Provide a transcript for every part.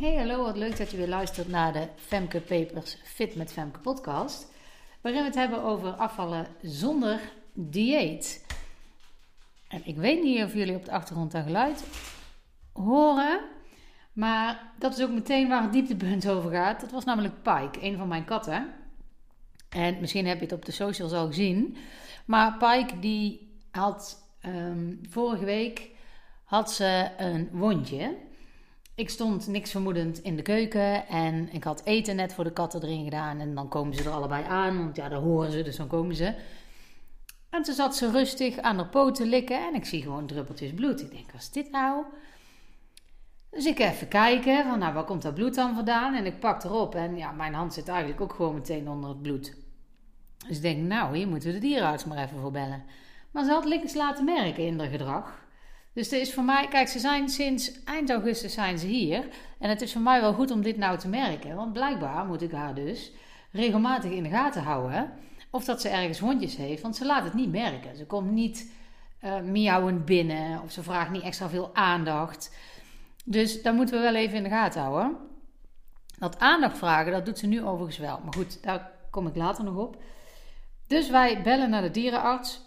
Hey, hallo, wat leuk dat je weer luistert naar de Femke Papers Fit met Femke podcast. Waarin we het hebben over afvallen zonder dieet. En ik weet niet of jullie op de achtergrond dat geluid horen. Maar dat is ook meteen waar het dieptepunt over gaat. Dat was namelijk Pike, een van mijn katten. En misschien heb je het op de socials al gezien. Maar Pike die had um, vorige week had ze een wondje. Ik stond niks vermoedend in de keuken en ik had eten net voor de katten erin gedaan. En dan komen ze er allebei aan, want ja, daar horen ze, dus dan komen ze. En toen zat ze rustig aan haar poten likken en ik zie gewoon druppeltjes bloed. Ik denk, wat is dit nou? Dus ik even kijken, van nou, waar komt dat bloed dan vandaan? En ik pak erop en ja, mijn hand zit eigenlijk ook gewoon meteen onder het bloed. Dus ik denk, nou, hier moeten we de dierenarts maar even voor bellen. Maar ze had likkers laten merken in haar gedrag. Dus het is voor mij, kijk, ze zijn sinds eind augustus zijn ze hier. En het is voor mij wel goed om dit nou te merken. Want blijkbaar moet ik haar dus regelmatig in de gaten houden. Of dat ze ergens hondjes heeft. Want ze laat het niet merken. Ze komt niet uh, miauwend binnen. Of ze vraagt niet extra veel aandacht. Dus daar moeten we wel even in de gaten houden. Dat aandacht vragen, dat doet ze nu overigens wel. Maar goed, daar kom ik later nog op. Dus wij bellen naar de dierenarts.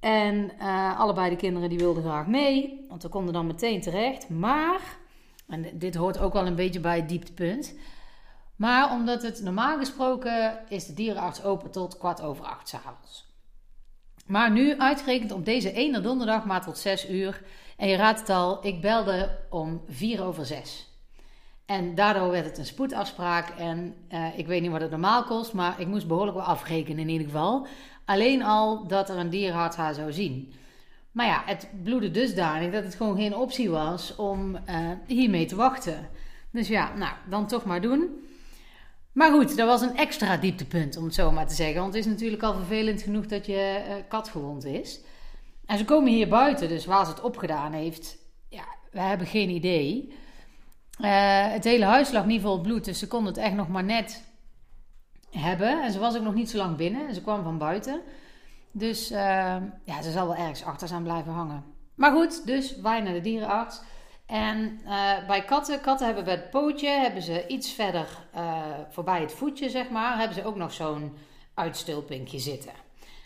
En uh, allebei de kinderen die wilden graag mee, want we konden dan meteen terecht. Maar, en dit hoort ook wel een beetje bij het dieptepunt. Maar omdat het normaal gesproken is de dierenarts open tot kwart over acht s'avonds. Maar nu uitgerekend op deze ene donderdag maar tot zes uur. En je raadt het al, ik belde om vier over zes. En daardoor werd het een spoedafspraak. En uh, ik weet niet wat het normaal kost, maar ik moest behoorlijk wel afrekenen in ieder geval. Alleen al dat er een dierenarts haar zou zien. Maar ja, het bloedde dusdanig dat het gewoon geen optie was om uh, hiermee te wachten. Dus ja, nou, dan toch maar doen. Maar goed, dat was een extra dieptepunt, om het zo maar te zeggen. Want het is natuurlijk al vervelend genoeg dat je uh, kat gewond is. En ze komen hier buiten, dus waar ze het opgedaan heeft, ja, we hebben geen idee. Uh, het hele huis lag niet vol bloed, dus ze konden het echt nog maar net hebben. En ze was ook nog niet zo lang binnen. En ze kwam van buiten. Dus uh, ja, ze zal wel ergens achter zijn blijven hangen. Maar goed, dus wij naar de dierenarts. En uh, bij katten, katten hebben bij het pootje, hebben ze iets verder uh, voorbij het voetje, zeg maar, hebben ze ook nog zo'n uitstulpinkje zitten.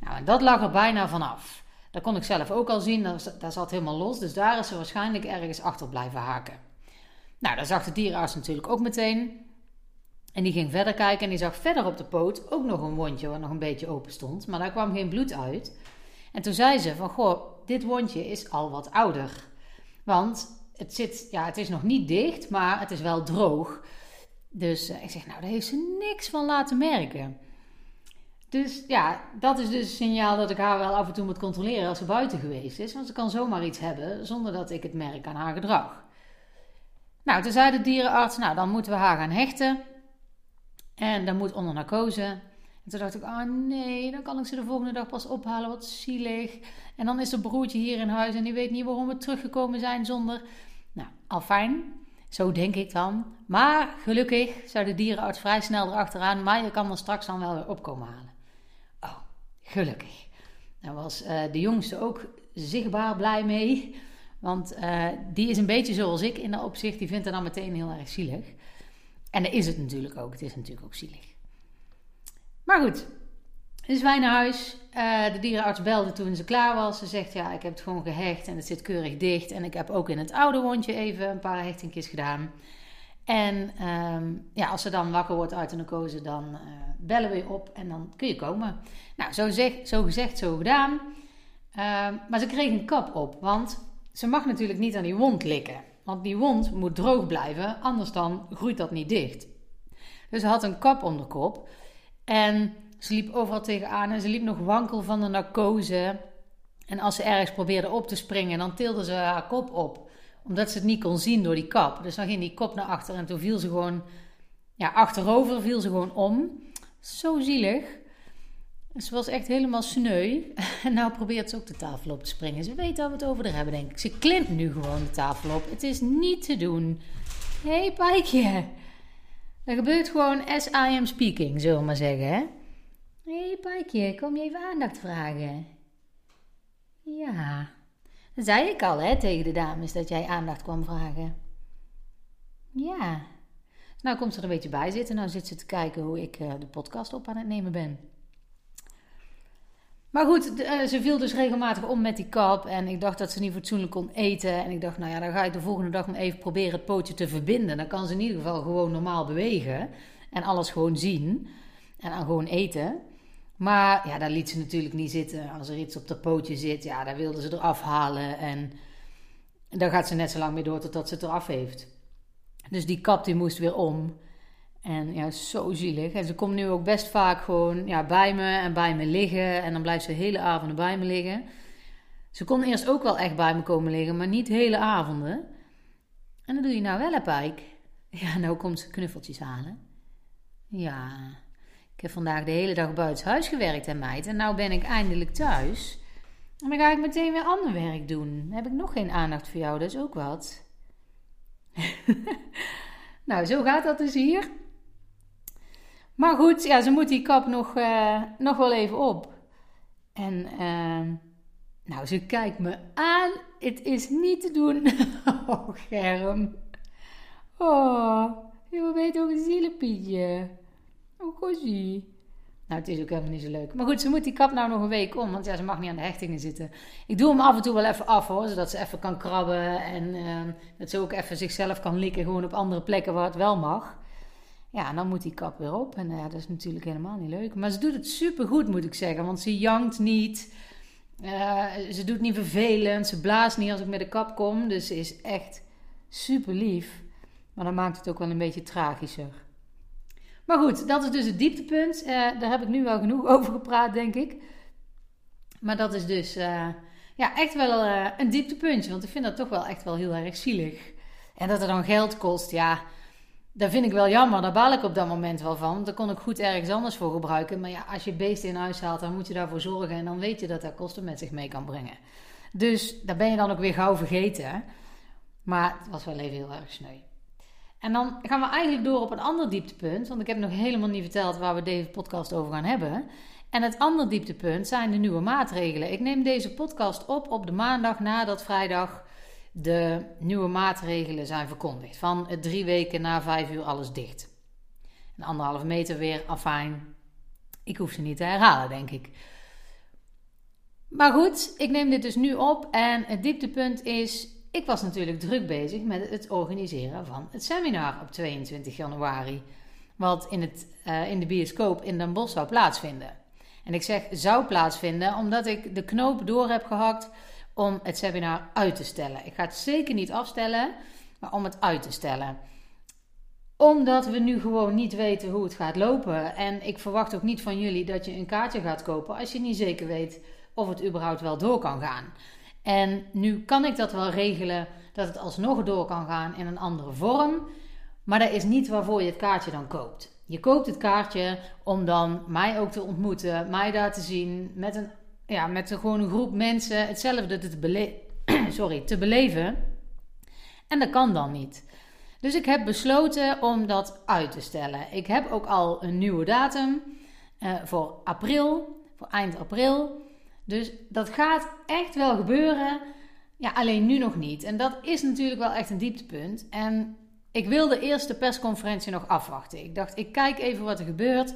Nou, en dat lag er bijna vanaf. Dat kon ik zelf ook al zien, dat zat helemaal los. Dus daar is ze waarschijnlijk ergens achter blijven haken. Nou, dat zag de dierenarts natuurlijk ook meteen. En die ging verder kijken en die zag verder op de poot ook nog een wondje wat nog een beetje open stond. Maar daar kwam geen bloed uit. En toen zei ze van, goh, dit wondje is al wat ouder. Want het, zit, ja, het is nog niet dicht, maar het is wel droog. Dus uh, ik zeg, nou, daar heeft ze niks van laten merken. Dus ja, dat is dus een signaal dat ik haar wel af en toe moet controleren als ze buiten geweest is. Want ze kan zomaar iets hebben zonder dat ik het merk aan haar gedrag. Nou, toen zei de dierenarts, nou, dan moeten we haar gaan hechten. En dan moet onder narcose. En toen dacht ik, oh nee, dan kan ik ze de volgende dag pas ophalen, wat zielig. En dan is er broertje hier in huis en die weet niet waarom we teruggekomen zijn zonder... Nou, al fijn, zo denk ik dan. Maar gelukkig zou de dierenarts vrij snel erachteraan, maar je kan er straks dan wel weer opkomen halen. Oh, gelukkig. Daar was uh, de jongste ook zichtbaar blij mee. Want uh, die is een beetje zoals ik in dat opzicht. Die vindt het dan meteen heel erg zielig. En dat is het natuurlijk ook. Het is natuurlijk ook zielig. Maar goed, dus wij naar huis. Uh, de dierenarts belde toen ze klaar was. Ze zegt, ja, ik heb het gewoon gehecht en het zit keurig dicht. En ik heb ook in het oude wondje even een paar hechtingjes gedaan. En um, ja, als ze dan wakker wordt uit de narcose, dan uh, bellen we je op en dan kun je komen. Nou, zo, zeg, zo gezegd, zo gedaan. Uh, maar ze kreeg een kap op, want ze mag natuurlijk niet aan die wond likken. Want die wond moet droog blijven, anders dan groeit dat niet dicht. Dus ze had een kap onder kop. En ze liep overal tegenaan en ze liep nog wankel van de narcose. En als ze ergens probeerde op te springen, dan tilde ze haar kop op. Omdat ze het niet kon zien door die kap. Dus dan ging die kop naar achter en toen viel ze gewoon... Ja, achterover viel ze gewoon om. Zo zielig. Ze was echt helemaal sneu. En nou probeert ze ook de tafel op te springen. Ze weet dat we het over haar hebben, denk ik. Ze klimt nu gewoon de tafel op. Het is niet te doen. Hé, hey, Pijkje. Er gebeurt gewoon as I am speaking, zullen we maar zeggen, hè? Hé, hey, Pijkje, kom je even aandacht vragen? Ja. Dat zei ik al, hè, tegen de dames, dat jij aandacht kwam vragen. Ja. Nou komt ze er een beetje bij zitten. Nou zit ze te kijken hoe ik uh, de podcast op aan het nemen ben. Maar goed, uh, ze viel dus regelmatig om met die kap. En ik dacht dat ze niet fatsoenlijk kon eten. En ik dacht, nou ja, dan ga ik de volgende dag maar even proberen het pootje te verbinden. Dan kan ze in ieder geval gewoon normaal bewegen. En alles gewoon zien. En dan gewoon eten. Maar ja, daar liet ze natuurlijk niet zitten. Als er iets op de pootje zit, ja, daar wilde ze eraf halen. En daar gaat ze net zo lang mee door totdat ze het eraf heeft. Dus die kap die moest weer om. En ja, zo zielig. En ze komt nu ook best vaak gewoon ja, bij me en bij me liggen. En dan blijft ze hele avonden bij me liggen. Ze kon eerst ook wel echt bij me komen liggen, maar niet hele avonden. En dat doe je nou wel, hè, Pijk? Ja, nou komt ze knuffeltjes halen. Ja, ik heb vandaag de hele dag buiten huis gewerkt, hè, meid. En nou ben ik eindelijk thuis. En dan ga ik meteen weer ander werk doen. Heb ik nog geen aandacht voor jou, dat is ook wat. nou, zo gaat dat dus hier. Maar goed, ja, ze moet die kap nog, uh, nog wel even op. En uh, nou, ze kijkt me aan. Het is niet te doen. oh, Germ. Oh, je weet ook een zielepietje. Oh, gozie. Nou, het is ook helemaal niet zo leuk. Maar goed, ze moet die kap nou nog een week om. Want ja, ze mag niet aan de hechtingen zitten. Ik doe hem af en toe wel even af hoor. Zodat ze even kan krabben. En uh, dat ze ook even zichzelf kan likken. Gewoon op andere plekken waar het wel mag. Ja, en dan moet die kap weer op. En ja, dat is natuurlijk helemaal niet leuk. Maar ze doet het super goed, moet ik zeggen. Want ze jankt niet. Uh, ze doet niet vervelend. Ze blaast niet als ik met de kap kom. Dus ze is echt super lief. Maar dan maakt het ook wel een beetje tragischer. Maar goed, dat is dus het dieptepunt. Uh, daar heb ik nu wel genoeg over gepraat, denk ik. Maar dat is dus ja, echt wel een dieptepuntje. Want ik vind dat toch wel echt wel heel erg zielig. En dat het dan geld kost, ja dat vind ik wel jammer. Daar baal ik op dat moment wel van. Daar kon ik goed ergens anders voor gebruiken. Maar ja, als je beesten in huis haalt, dan moet je daarvoor zorgen. En dan weet je dat dat kosten met zich mee kan brengen. Dus daar ben je dan ook weer gauw vergeten. Maar het was wel even heel erg sneu. En dan gaan we eigenlijk door op een ander dieptepunt. Want ik heb nog helemaal niet verteld waar we deze podcast over gaan hebben. En het andere dieptepunt zijn de nieuwe maatregelen. Ik neem deze podcast op op de maandag nadat vrijdag de nieuwe maatregelen zijn verkondigd. Van drie weken na vijf uur alles dicht. Een anderhalve meter weer, afijn. Ik hoef ze niet te herhalen, denk ik. Maar goed, ik neem dit dus nu op. En het dieptepunt is, ik was natuurlijk druk bezig met het organiseren van het seminar op 22 januari. Wat in, het, uh, in de bioscoop in Den Bosch zou plaatsvinden. En ik zeg zou plaatsvinden omdat ik de knoop door heb gehakt om het seminar uit te stellen. Ik ga het zeker niet afstellen, maar om het uit te stellen. Omdat we nu gewoon niet weten hoe het gaat lopen. En ik verwacht ook niet van jullie dat je een kaartje gaat kopen als je niet zeker weet of het überhaupt wel door kan gaan. En nu kan ik dat wel regelen dat het alsnog door kan gaan in een andere vorm. Maar dat is niet waarvoor je het kaartje dan koopt. Je koopt het kaartje om dan mij ook te ontmoeten, mij daar te zien met een ja, met gewoon een groep mensen hetzelfde te, bele Sorry, te beleven. En dat kan dan niet. Dus ik heb besloten om dat uit te stellen. Ik heb ook al een nieuwe datum uh, voor april, voor eind april. Dus dat gaat echt wel gebeuren. Ja, alleen nu nog niet. En dat is natuurlijk wel echt een dieptepunt. En ik wilde eerst de persconferentie nog afwachten. Ik dacht, ik kijk even wat er gebeurt.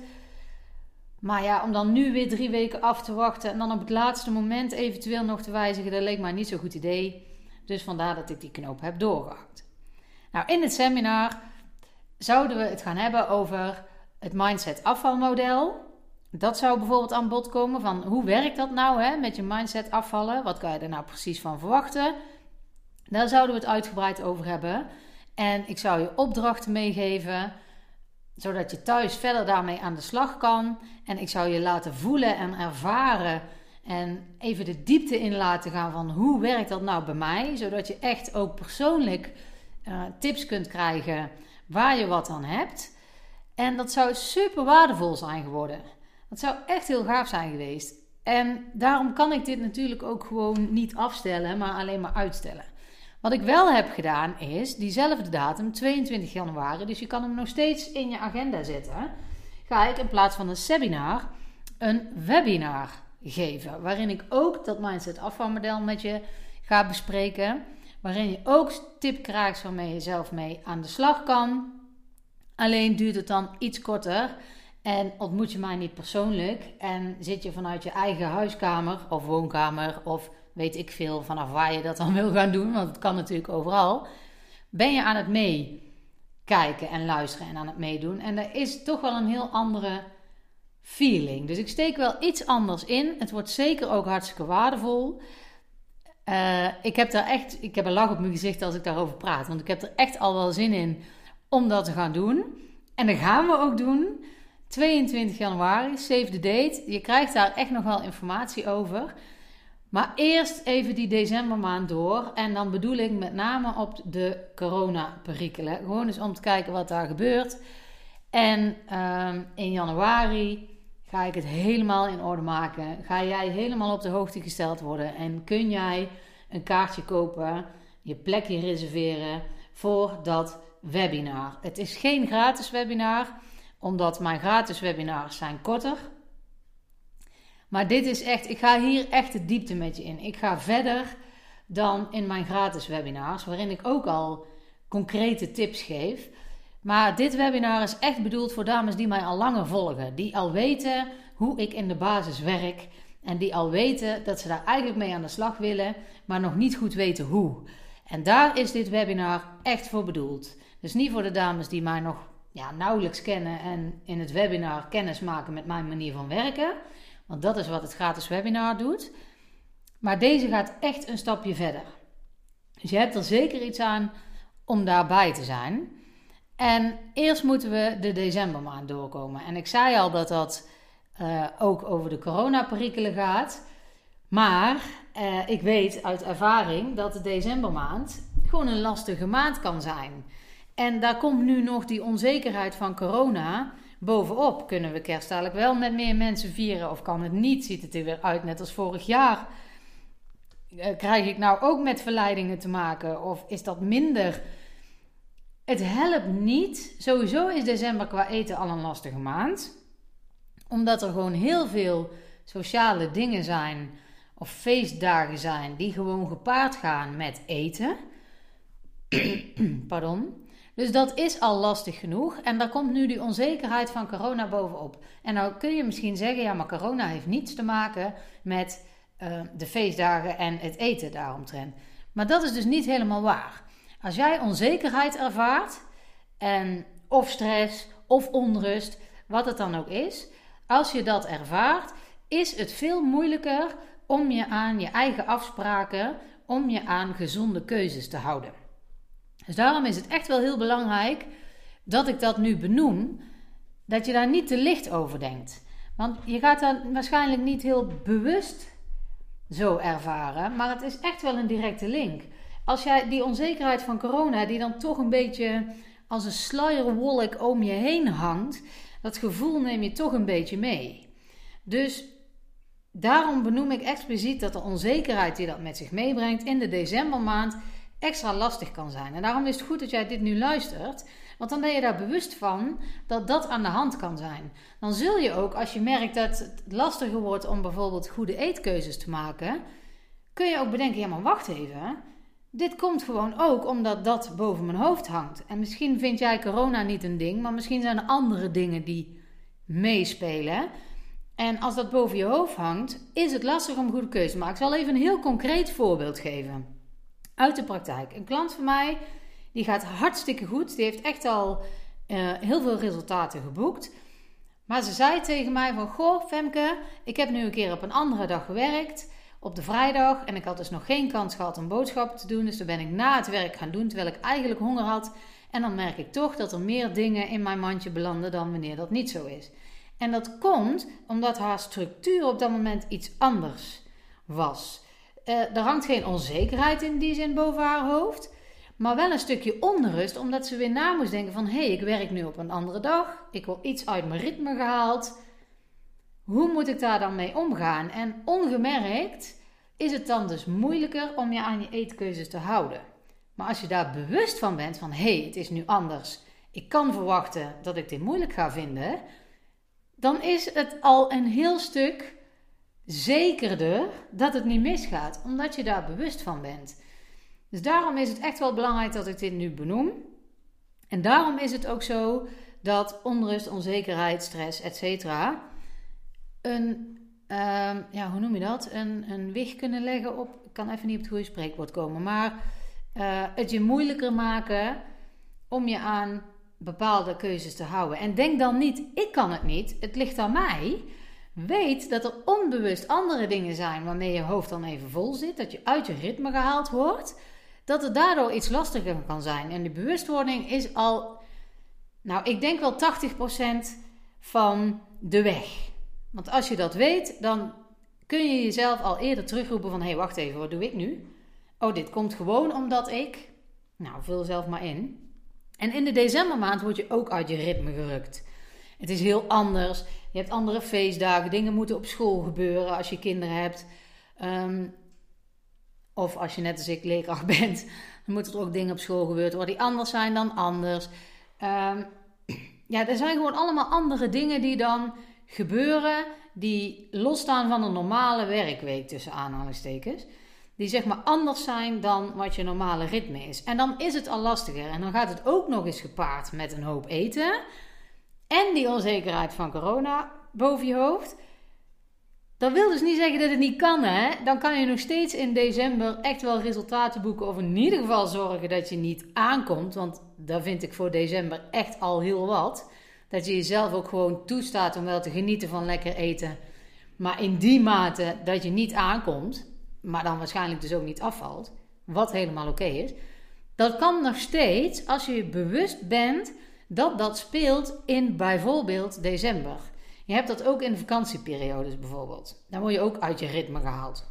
Maar ja, om dan nu weer drie weken af te wachten en dan op het laatste moment eventueel nog te wijzigen, dat leek mij niet zo'n goed idee. Dus vandaar dat ik die knoop heb doorgehakt. Nou, in het seminar zouden we het gaan hebben over het mindset afvalmodel. Dat zou bijvoorbeeld aan bod komen van hoe werkt dat nou hè, met je mindset afvallen? Wat kan je er nou precies van verwachten? Daar zouden we het uitgebreid over hebben. En ik zou je opdrachten meegeven zodat je thuis verder daarmee aan de slag kan. En ik zou je laten voelen en ervaren. En even de diepte in laten gaan van hoe werkt dat nou bij mij. Zodat je echt ook persoonlijk uh, tips kunt krijgen waar je wat aan hebt. En dat zou super waardevol zijn geworden. Dat zou echt heel gaaf zijn geweest. En daarom kan ik dit natuurlijk ook gewoon niet afstellen, maar alleen maar uitstellen. Wat ik wel heb gedaan is diezelfde datum, 22 januari, dus je kan hem nog steeds in je agenda zetten. Ga ik in plaats van een seminar een webinar geven. Waarin ik ook dat mindset afvalmodel met je ga bespreken. waarin je ook tip krijgt waarmee je zelf mee aan de slag kan. Alleen duurt het dan iets korter en ontmoet je mij niet persoonlijk en zit je vanuit je eigen huiskamer of woonkamer of weet ik veel vanaf waar je dat dan wil gaan doen, want het kan natuurlijk overal. Ben je aan het meekijken en luisteren en aan het meedoen en dat is toch wel een heel andere feeling. Dus ik steek wel iets anders in. Het wordt zeker ook hartstikke waardevol. Uh, ik heb daar echt, ik heb een lach op mijn gezicht als ik daarover praat, want ik heb er echt al wel zin in om dat te gaan doen. En dat gaan we ook doen. 22 januari, save the date. Je krijgt daar echt nog wel informatie over. Maar eerst even die decembermaand door. En dan bedoel ik met name op de corona-perikelen. Gewoon eens om te kijken wat daar gebeurt. En um, in januari ga ik het helemaal in orde maken. Ga jij helemaal op de hoogte gesteld worden. En kun jij een kaartje kopen, je plekje reserveren voor dat webinar. Het is geen gratis webinar, omdat mijn gratis webinars zijn korter. Maar dit is echt, ik ga hier echt de diepte met je in. Ik ga verder dan in mijn gratis webinars, waarin ik ook al concrete tips geef. Maar dit webinar is echt bedoeld voor dames die mij al langer volgen, die al weten hoe ik in de basis werk en die al weten dat ze daar eigenlijk mee aan de slag willen, maar nog niet goed weten hoe. En daar is dit webinar echt voor bedoeld. Dus niet voor de dames die mij nog ja, nauwelijks kennen en in het webinar kennis maken met mijn manier van werken. Want dat is wat het gratis webinar doet. Maar deze gaat echt een stapje verder. Dus je hebt er zeker iets aan om daarbij te zijn. En eerst moeten we de decembermaand doorkomen. En ik zei al dat dat uh, ook over de coronaperikelen gaat. Maar uh, ik weet uit ervaring dat de decembermaand gewoon een lastige maand kan zijn. En daar komt nu nog die onzekerheid van corona bovenop. Kunnen we kerst wel met meer mensen vieren of kan het niet? Ziet het er weer uit net als vorig jaar? Uh, krijg ik nou ook met verleidingen te maken of is dat minder? Het helpt niet. Sowieso is december qua eten al een lastige maand. Omdat er gewoon heel veel sociale dingen zijn of feestdagen zijn die gewoon gepaard gaan met eten. Pardon. Dus dat is al lastig genoeg. En daar komt nu die onzekerheid van corona bovenop. En nou kun je misschien zeggen, ja, maar corona heeft niets te maken met uh, de feestdagen en het eten daaromtrent. Maar dat is dus niet helemaal waar. Als jij onzekerheid ervaart, en of stress of onrust, wat het dan ook is, als je dat ervaart, is het veel moeilijker om je aan je eigen afspraken, om je aan gezonde keuzes te houden. Dus daarom is het echt wel heel belangrijk dat ik dat nu benoem, dat je daar niet te licht over denkt. Want je gaat dat waarschijnlijk niet heel bewust zo ervaren, maar het is echt wel een directe link. Als jij die onzekerheid van corona, die dan toch een beetje als een sluierwolk om je heen hangt, dat gevoel neem je toch een beetje mee. Dus daarom benoem ik expliciet dat de onzekerheid die dat met zich meebrengt in de decembermaand extra lastig kan zijn. En daarom is het goed dat jij dit nu luistert, want dan ben je daar bewust van dat dat aan de hand kan zijn. Dan zul je ook, als je merkt dat het lastiger wordt om bijvoorbeeld goede eetkeuzes te maken, kun je ook bedenken: ja, maar wacht even. Dit komt gewoon ook omdat dat boven mijn hoofd hangt. En misschien vind jij corona niet een ding, maar misschien zijn er andere dingen die meespelen. En als dat boven je hoofd hangt, is het lastig om goede keuze te maken. Ik zal even een heel concreet voorbeeld geven uit de praktijk. Een klant van mij, die gaat hartstikke goed. Die heeft echt al uh, heel veel resultaten geboekt. Maar ze zei tegen mij van, goh Femke, ik heb nu een keer op een andere dag gewerkt. Op de vrijdag. En ik had dus nog geen kans gehad om boodschappen te doen. Dus dan ben ik na het werk gaan doen, terwijl ik eigenlijk honger had. En dan merk ik toch dat er meer dingen in mijn mandje belanden dan wanneer dat niet zo is. En dat komt omdat haar structuur op dat moment iets anders was. Uh, er hangt geen onzekerheid in die zin boven haar hoofd. Maar wel een stukje onrust, omdat ze weer na moest denken van... hé, hey, ik werk nu op een andere dag. Ik wil iets uit mijn ritme gehaald. Hoe moet ik daar dan mee omgaan? En ongemerkt is het dan dus moeilijker om je aan je eetkeuzes te houden. Maar als je daar bewust van bent van... hé, hey, het is nu anders. Ik kan verwachten dat ik dit moeilijk ga vinden. Dan is het al een heel stuk zekerder dat het niet misgaat, omdat je daar bewust van bent. Dus daarom is het echt wel belangrijk dat ik dit nu benoem. En daarom is het ook zo dat onrust, onzekerheid, stress, etc. een, ehm, ja, hoe noem je dat? Een, een wicht kunnen leggen op, ik kan even niet op het goede spreekwoord komen, maar uh, het je moeilijker maken om je aan bepaalde keuzes te houden. En denk dan niet, ik kan het niet, het ligt aan mij. Weet dat er onbewust andere dingen zijn waarmee je hoofd dan even vol zit, dat je uit je ritme gehaald wordt, dat het daardoor iets lastiger kan zijn. En die bewustwording is al, nou, ik denk wel 80% van de weg. Want als je dat weet, dan kun je jezelf al eerder terugroepen van, hé, hey, wacht even, wat doe ik nu? Oh, dit komt gewoon omdat ik, nou, vul zelf maar in. En in de decembermaand word je ook uit je ritme gerukt. Het is heel anders. Je hebt andere feestdagen. Dingen moeten op school gebeuren als je kinderen hebt. Ehm, of als je net als ik leerkracht bent. Dan moeten er ook dingen op school gebeuren worden die anders zijn dan anders. Um, ja, er zijn gewoon allemaal andere dingen die dan gebeuren. Die losstaan van een normale werkweek tussen aanhalingstekens die zeg maar anders zijn dan wat je normale ritme is. En dan is het al lastiger. En dan gaat het ook nog eens gepaard met een hoop eten. En die onzekerheid van corona boven je hoofd. Dat wil dus niet zeggen dat het niet kan, hè? Dan kan je nog steeds in december echt wel resultaten boeken. Of in ieder geval zorgen dat je niet aankomt. Want daar vind ik voor december echt al heel wat. Dat je jezelf ook gewoon toestaat om wel te genieten van lekker eten. Maar in die mate dat je niet aankomt maar dan waarschijnlijk dus ook niet afvalt, wat helemaal oké is. Dat kan nog steeds als je bewust bent dat dat speelt in bijvoorbeeld december. Je hebt dat ook in vakantieperiodes bijvoorbeeld. Dan word je ook uit je ritme gehaald.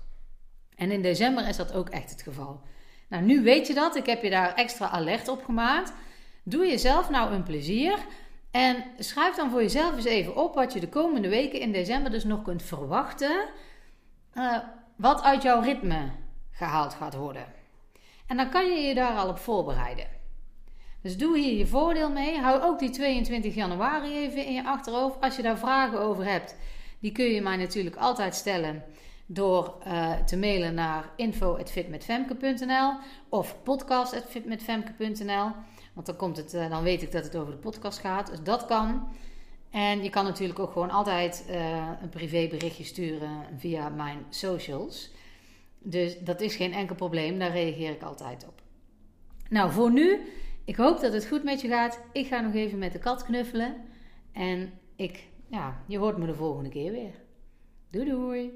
En in december is dat ook echt het geval. Nou, nu weet je dat. Ik heb je daar extra alert op gemaakt. Doe jezelf nou een plezier. En schrijf dan voor jezelf eens even op wat je de komende weken in december dus nog kunt verwachten. Uh, wat uit jouw ritme gehaald gaat worden. En dan kan je je daar al op voorbereiden. Dus doe hier je voordeel mee. Hou ook die 22 januari even in je achterhoofd. Als je daar vragen over hebt, die kun je mij natuurlijk altijd stellen door uh, te mailen naar info.fitmetfemke.nl of podcast.fitmetfemke.nl. Want dan, komt het, uh, dan weet ik dat het over de podcast gaat. Dus dat kan. En je kan natuurlijk ook gewoon altijd uh, een privéberichtje sturen via mijn socials. Dus dat is geen enkel probleem, daar reageer ik altijd op. Nou, voor nu, ik hoop dat het goed met je gaat. Ik ga nog even met de kat knuffelen. En ik, ja, je hoort me de volgende keer weer. Doei doei!